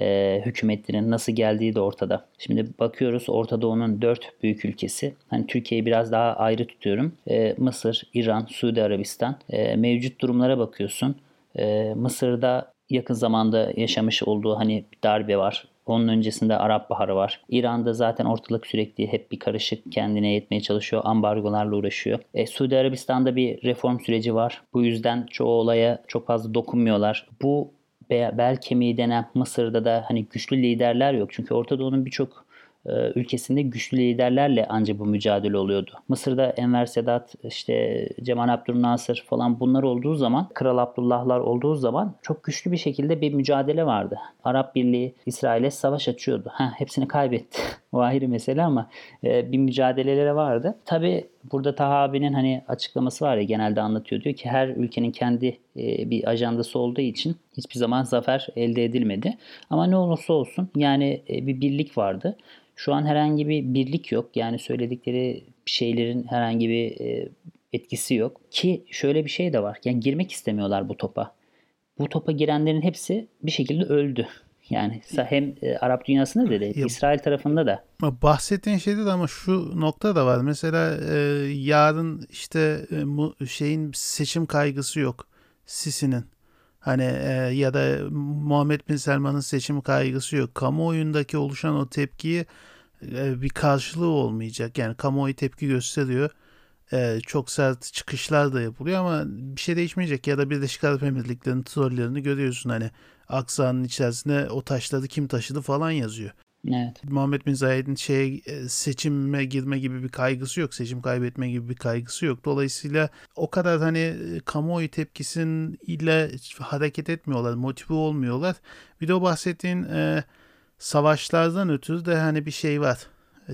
e, hükümetlerin nasıl geldiği de ortada. Şimdi bakıyoruz Orta Doğu'nun dört büyük ülkesi. Hani Türkiye'yi biraz daha ayrı tutuyorum. E, Mısır, İran, Suudi Arabistan. E, mevcut durumlara bakıyorsun. E, Mısır'da yakın zamanda yaşamış olduğu hani darbe var. Onun öncesinde Arap Baharı var. İran'da zaten ortalık sürekli hep bir karışık kendine yetmeye çalışıyor. Ambargolarla uğraşıyor. E, Suudi Arabistan'da bir reform süreci var. Bu yüzden çoğu olaya çok fazla dokunmuyorlar. Bu bel kemiği denen Mısır'da da hani güçlü liderler yok. Çünkü Orta Doğu'nun birçok ülkesinde güçlü liderlerle ancak bu mücadele oluyordu. Mısır'da Enver Sedat, işte Cemal Abdülnasır falan bunlar olduğu zaman, Kral Abdullahlar olduğu zaman çok güçlü bir şekilde bir mücadele vardı. Arap Birliği İsrail'e savaş açıyordu. Ha, hepsini kaybetti. o ayrı mesele ama e, bir mücadeleleri vardı. Tabi burada Taha abinin hani açıklaması var ya genelde anlatıyor. Diyor ki her ülkenin kendi e, bir ajandası olduğu için hiçbir zaman zafer elde edilmedi. Ama ne olursa olsun yani e, bir birlik vardı. Şu an herhangi bir birlik yok. Yani söyledikleri şeylerin herhangi bir e, etkisi yok. Ki şöyle bir şey de var. Yani girmek istemiyorlar bu topa. Bu topa girenlerin hepsi bir şekilde öldü. Yani hem e, Arap dünyasında da, da İsrail tarafında da.
Bahsettiğin şeyde de ama şu nokta da var. Mesela e, yarın işte e, şeyin seçim kaygısı yok. Sisi'nin. Hani e, ya da Muhammed Bin Selman'ın seçim kaygısı yok. Kamuoyundaki oluşan o tepkiyi e, bir karşılığı olmayacak. Yani kamuoyu tepki gösteriyor. E, çok sert çıkışlar da yapılıyor ama bir şey değişmeyecek. Ya da Birleşik Arap Emirlikleri'nin trollerini görüyorsun hani aksanın içerisinde o taşları kim taşıdı falan yazıyor.
Evet.
Muhammed Bin Zayed'in şey seçime girme gibi bir kaygısı yok. Seçim kaybetme gibi bir kaygısı yok. Dolayısıyla o kadar hani e, kamuoyu tepkisiyle hareket etmiyorlar. Motive olmuyorlar. Bir de o bahsettiğin e, savaşlardan ötürü de hani bir şey var.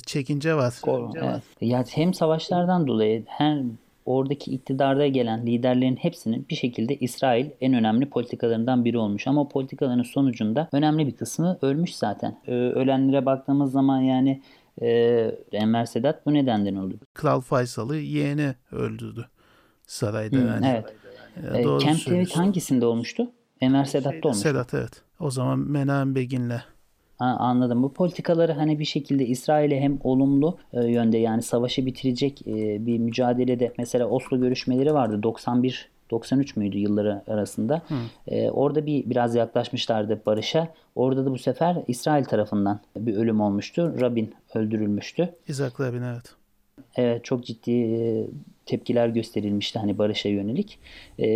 Çekince var.
Doğru, evet. Ya hem savaşlardan dolayı hem oradaki iktidarda gelen liderlerin hepsinin bir şekilde İsrail en önemli politikalarından biri olmuş. Ama politikaların sonucunda önemli bir kısmı ölmüş zaten. Ee, ölenlere baktığımız zaman yani e, Enver Sedat bu nedenden öldü.
Kral Faysal'ı yeğeni öldürdü sarayda.
Hmm,
yani.
evet. E, Camp David hangisinde olmuştu? Enver Sedat'ta olmuş.
Sedat evet. O zaman Menahem Begin'le
Ha, anladım. Bu politikaları hani bir şekilde İsrail'e hem olumlu e, yönde yani savaşı bitirecek e, bir mücadelede mesela Oslo görüşmeleri vardı 91 93 müydü yılları arasında. E, orada bir biraz yaklaşmışlardı barışa. Orada da bu sefer İsrail tarafından bir ölüm olmuştu. Rabin öldürülmüştü.
İzak Rabin evet.
Evet çok ciddi e, tepkiler gösterilmişti hani barışa yönelik. E,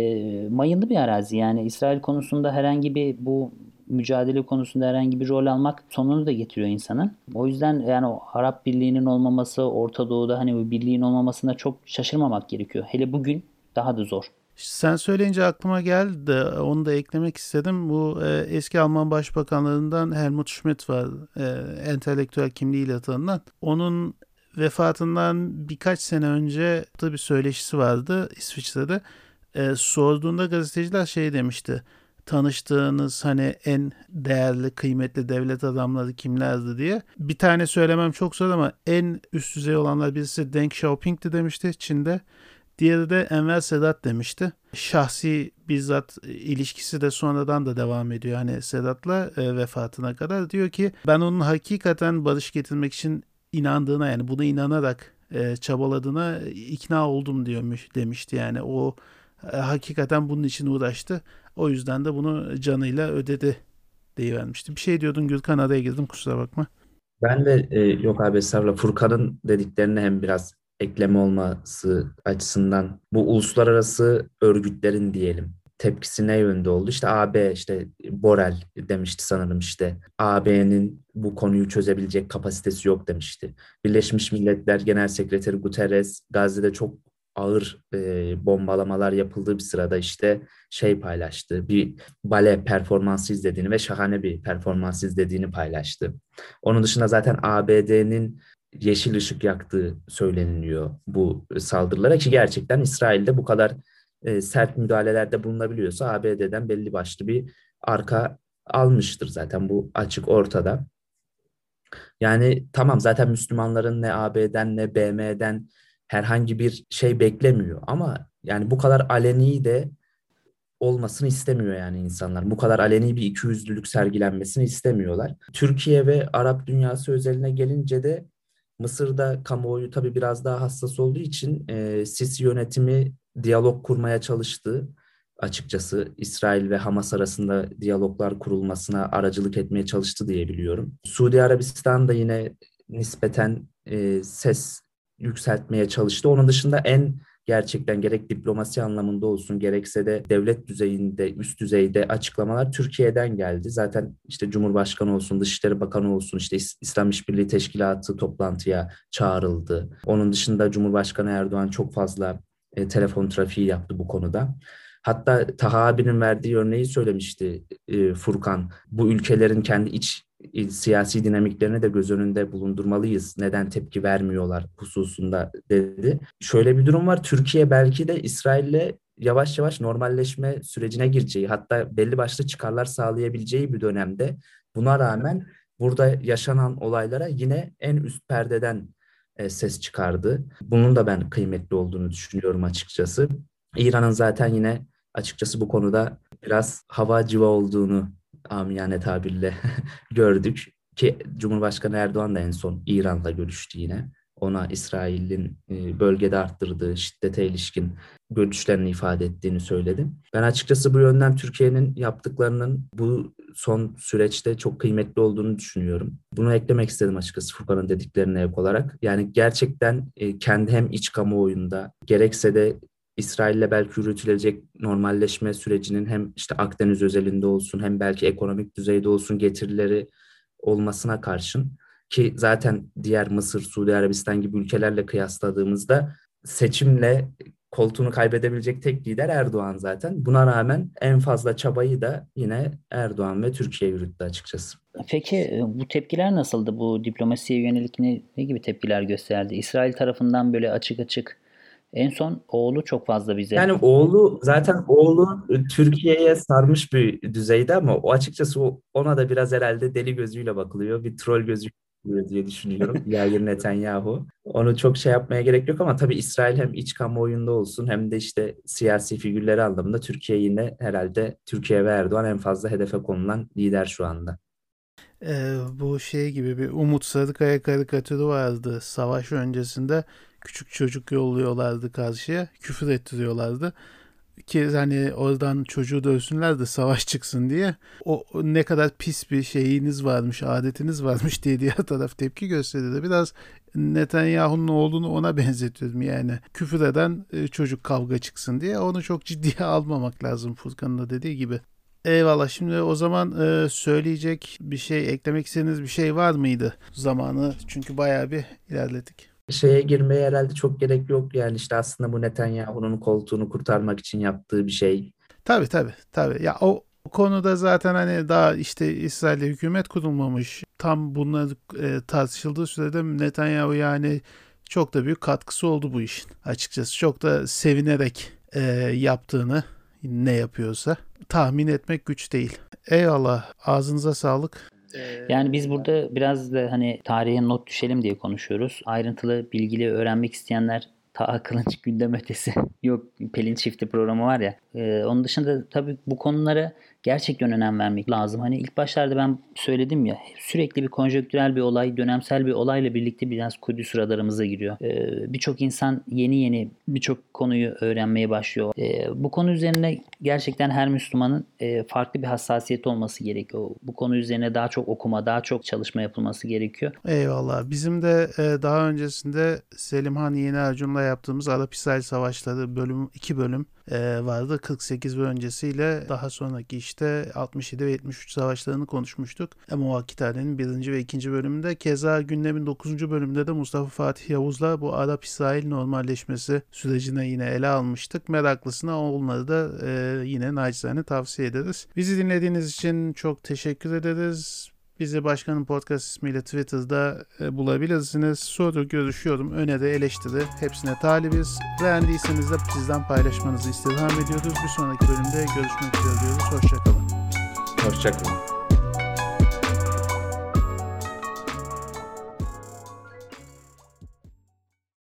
mayınlı bir arazi yani İsrail konusunda herhangi bir bu mücadele konusunda herhangi bir rol almak sonunu da getiriyor insanın. O yüzden yani o Arap Birliği'nin olmaması, Orta Doğu'da hani bu birliğin olmamasına çok şaşırmamak gerekiyor. Hele bugün daha da zor.
Sen söyleyince aklıma geldi onu da eklemek istedim. Bu e, eski Alman Başbakanlarından Helmut Schmidt var. E, entelektüel kimliğiyle tanınan. Onun vefatından birkaç sene önce bir söyleşisi vardı İsviçre'de. E, sorduğunda gazeteciler şey demişti tanıştığınız hani en değerli, kıymetli devlet adamları kimlerdi diye. Bir tane söylemem çok zor ama en üst düzey olanlar birisi Deng Xiaoping'ti demişti Çin'de. Diğeri de Enver Sedat demişti. Şahsi bizzat ilişkisi de sonradan da devam ediyor. Hani Sedat'la e, vefatına kadar diyor ki ben onun hakikaten barış getirmek için inandığına yani buna inanarak e, çabaladığına ikna oldum diyormuş demişti yani o e, hakikaten bunun için uğraştı. O yüzden de bunu canıyla ödedi deyivermişti. Bir şey diyordun Gürkan araya girdim kusura bakma.
Ben de e, yok abi estağfurullah Furkan'ın dediklerine hem biraz ekleme olması açısından bu uluslararası örgütlerin diyelim tepkisi ne yönde oldu? İşte AB işte Borel demişti sanırım işte AB'nin bu konuyu çözebilecek kapasitesi yok demişti. Birleşmiş Milletler Genel Sekreteri Guterres Gazze'de çok ağır e, bombalamalar yapıldığı bir sırada işte şey paylaştı. Bir bale performansı izlediğini ve şahane bir performans izlediğini paylaştı. Onun dışında zaten ABD'nin yeşil ışık yaktığı söyleniliyor bu saldırılara ki gerçekten İsrail'de bu kadar e, sert müdahalelerde bulunabiliyorsa ABD'den belli başlı bir arka almıştır zaten bu açık ortada. Yani tamam zaten Müslümanların ne AB'den ne BM'den herhangi bir şey beklemiyor ama yani bu kadar aleni de olmasını istemiyor yani insanlar. Bu kadar aleni bir ikiyüzlülük sergilenmesini istemiyorlar. Türkiye ve Arap dünyası özeline gelince de Mısır'da kamuoyu tabii biraz daha hassas olduğu için e, Sisi yönetimi diyalog kurmaya çalıştı. Açıkçası İsrail ve Hamas arasında diyaloglar kurulmasına aracılık etmeye çalıştı diye biliyorum. Suudi Arabistan da yine nispeten e, ses yükseltmeye çalıştı. Onun dışında en gerçekten gerek diplomasi anlamında olsun gerekse de devlet düzeyinde üst düzeyde açıklamalar Türkiye'den geldi. Zaten işte Cumhurbaşkanı olsun, Dışişleri Bakanı olsun işte İslam İşbirliği Teşkilatı toplantıya çağrıldı. Onun dışında Cumhurbaşkanı Erdoğan çok fazla e, telefon trafiği yaptı bu konuda. Hatta Taha abinin verdiği örneği söylemişti e, Furkan. Bu ülkelerin kendi iç siyasi dinamiklerini de göz önünde bulundurmalıyız. Neden tepki vermiyorlar hususunda dedi. Şöyle bir durum var. Türkiye belki de İsrail'le yavaş yavaş normalleşme sürecine gireceği, hatta belli başlı çıkarlar sağlayabileceği bir dönemde buna rağmen burada yaşanan olaylara yine en üst perdeden e, ses çıkardı. Bunun da ben kıymetli olduğunu düşünüyorum açıkçası. İran'ın zaten yine açıkçası bu konuda biraz hava civa olduğunu amiyane tabirle gördük ki Cumhurbaşkanı Erdoğan da en son İran'la görüştü yine. Ona İsrail'in e, bölgede arttırdığı şiddete ilişkin görüşlerini ifade ettiğini söyledi. Ben açıkçası bu yönden Türkiye'nin yaptıklarının bu son süreçte çok kıymetli olduğunu düşünüyorum. Bunu eklemek istedim açıkçası Furkan'ın dediklerine ek olarak. Yani gerçekten e, kendi hem iç kamuoyunda gerekse de İsrail'le belki yürütülecek normalleşme sürecinin hem işte Akdeniz özelinde olsun hem belki ekonomik düzeyde olsun getirileri olmasına karşın ki zaten diğer Mısır, Suudi Arabistan gibi ülkelerle kıyasladığımızda seçimle koltuğunu kaybedebilecek tek lider Erdoğan zaten. Buna rağmen en fazla çabayı da yine Erdoğan ve Türkiye yürüttü açıkçası.
Peki e, bu tepkiler nasıldı? Bu diplomasiye yönelik ne, ne gibi tepkiler gösterdi? İsrail tarafından böyle açık açık en son oğlu çok fazla bize.
Yani oğlu zaten oğlu Türkiye'ye sarmış bir düzeyde ama o açıkçası ona da biraz herhalde deli gözüyle bakılıyor. Bir troll gözü diye düşünüyorum. Yair Netanyahu. Onu çok şey yapmaya gerek yok ama tabii İsrail hem iç kamuoyunda olsun hem de işte siyasi figürleri anlamında Türkiye yine herhalde Türkiye ve Erdoğan en fazla hedefe konulan lider şu anda.
Ee, bu şey gibi bir Umut Sarıkaya karikatürü vardı savaş öncesinde küçük çocuk yolluyorlardı karşıya küfür ettiriyorlardı. Ki hani oradan çocuğu dövsünler de savaş çıksın diye. O ne kadar pis bir şeyiniz varmış adetiniz varmış diye diğer taraf tepki gösterdi. Biraz Netanyahu'nun oğlunu ona benzetiyorum yani. Küfür eden e, çocuk kavga çıksın diye. Onu çok ciddiye almamak lazım Furkan'ın da dediği gibi. Eyvallah. Şimdi o zaman e, söyleyecek bir şey eklemek istediğiniz bir şey var mıydı zamanı? Çünkü bayağı bir ilerledik
şeye girmeye herhalde çok gerek yok. Yani işte aslında bu Netanyahu'nun koltuğunu kurtarmak için yaptığı bir şey.
Tabii tabii tabii. Ya o konuda zaten hani daha işte İsrail'de hükümet kurulmamış. Tam bunlar e, tartışıldığı sürede Netanyahu yani çok da büyük katkısı oldu bu işin. Açıkçası çok da sevinerek e, yaptığını ne yapıyorsa tahmin etmek güç değil. Eyvallah ağzınıza sağlık.
Yani biz burada biraz da hani tarihe not düşelim diye konuşuyoruz. Ayrıntılı bilgili öğrenmek isteyenler ta Kılınç gündem ötesi yok Pelin çifti programı var ya. Ee, onun dışında tabii bu konulara gerçekten önem vermek lazım. Hani ilk başlarda ben söyledim ya sürekli bir konjonktürel bir olay, dönemsel bir olayla birlikte biraz Kudüs radarımıza giriyor. Ee, birçok insan yeni yeni birçok konuyu öğrenmeye başlıyor. Ee, bu konu üzerine gerçekten her Müslümanın e, farklı bir hassasiyet olması gerekiyor. Bu konu üzerine daha çok okuma, daha çok çalışma yapılması gerekiyor.
Eyvallah. Bizim de e, daha öncesinde Selimhan Yeni Ercun'la yaptığımız Arap İsrail Savaşları bölüm 2 bölüm e, vardı. 48 ve öncesiyle daha sonraki işte 67 ve 73 savaşlarını konuşmuştuk. Ama Vakitane'nin birinci ve ikinci bölümünde keza gündemin 9. bölümünde de Mustafa Fatih Yavuz'la bu Arap-İsrail normalleşmesi sürecine yine ele almıştık. Meraklısına onları da e, yine nacizane tavsiye ederiz. Bizi dinlediğiniz için çok teşekkür ederiz. Bizi Başkanın Podcast ismiyle Twitter'da e, bulabilirsiniz. Soru, görüş, yorum, öneri, eleştiri hepsine talibiz. Beğendiyseniz de sizden paylaşmanızı istirham ediyoruz. Bir sonraki bölümde görüşmek üzere diyoruz. Hoşçakalın.
Hoşçakalın.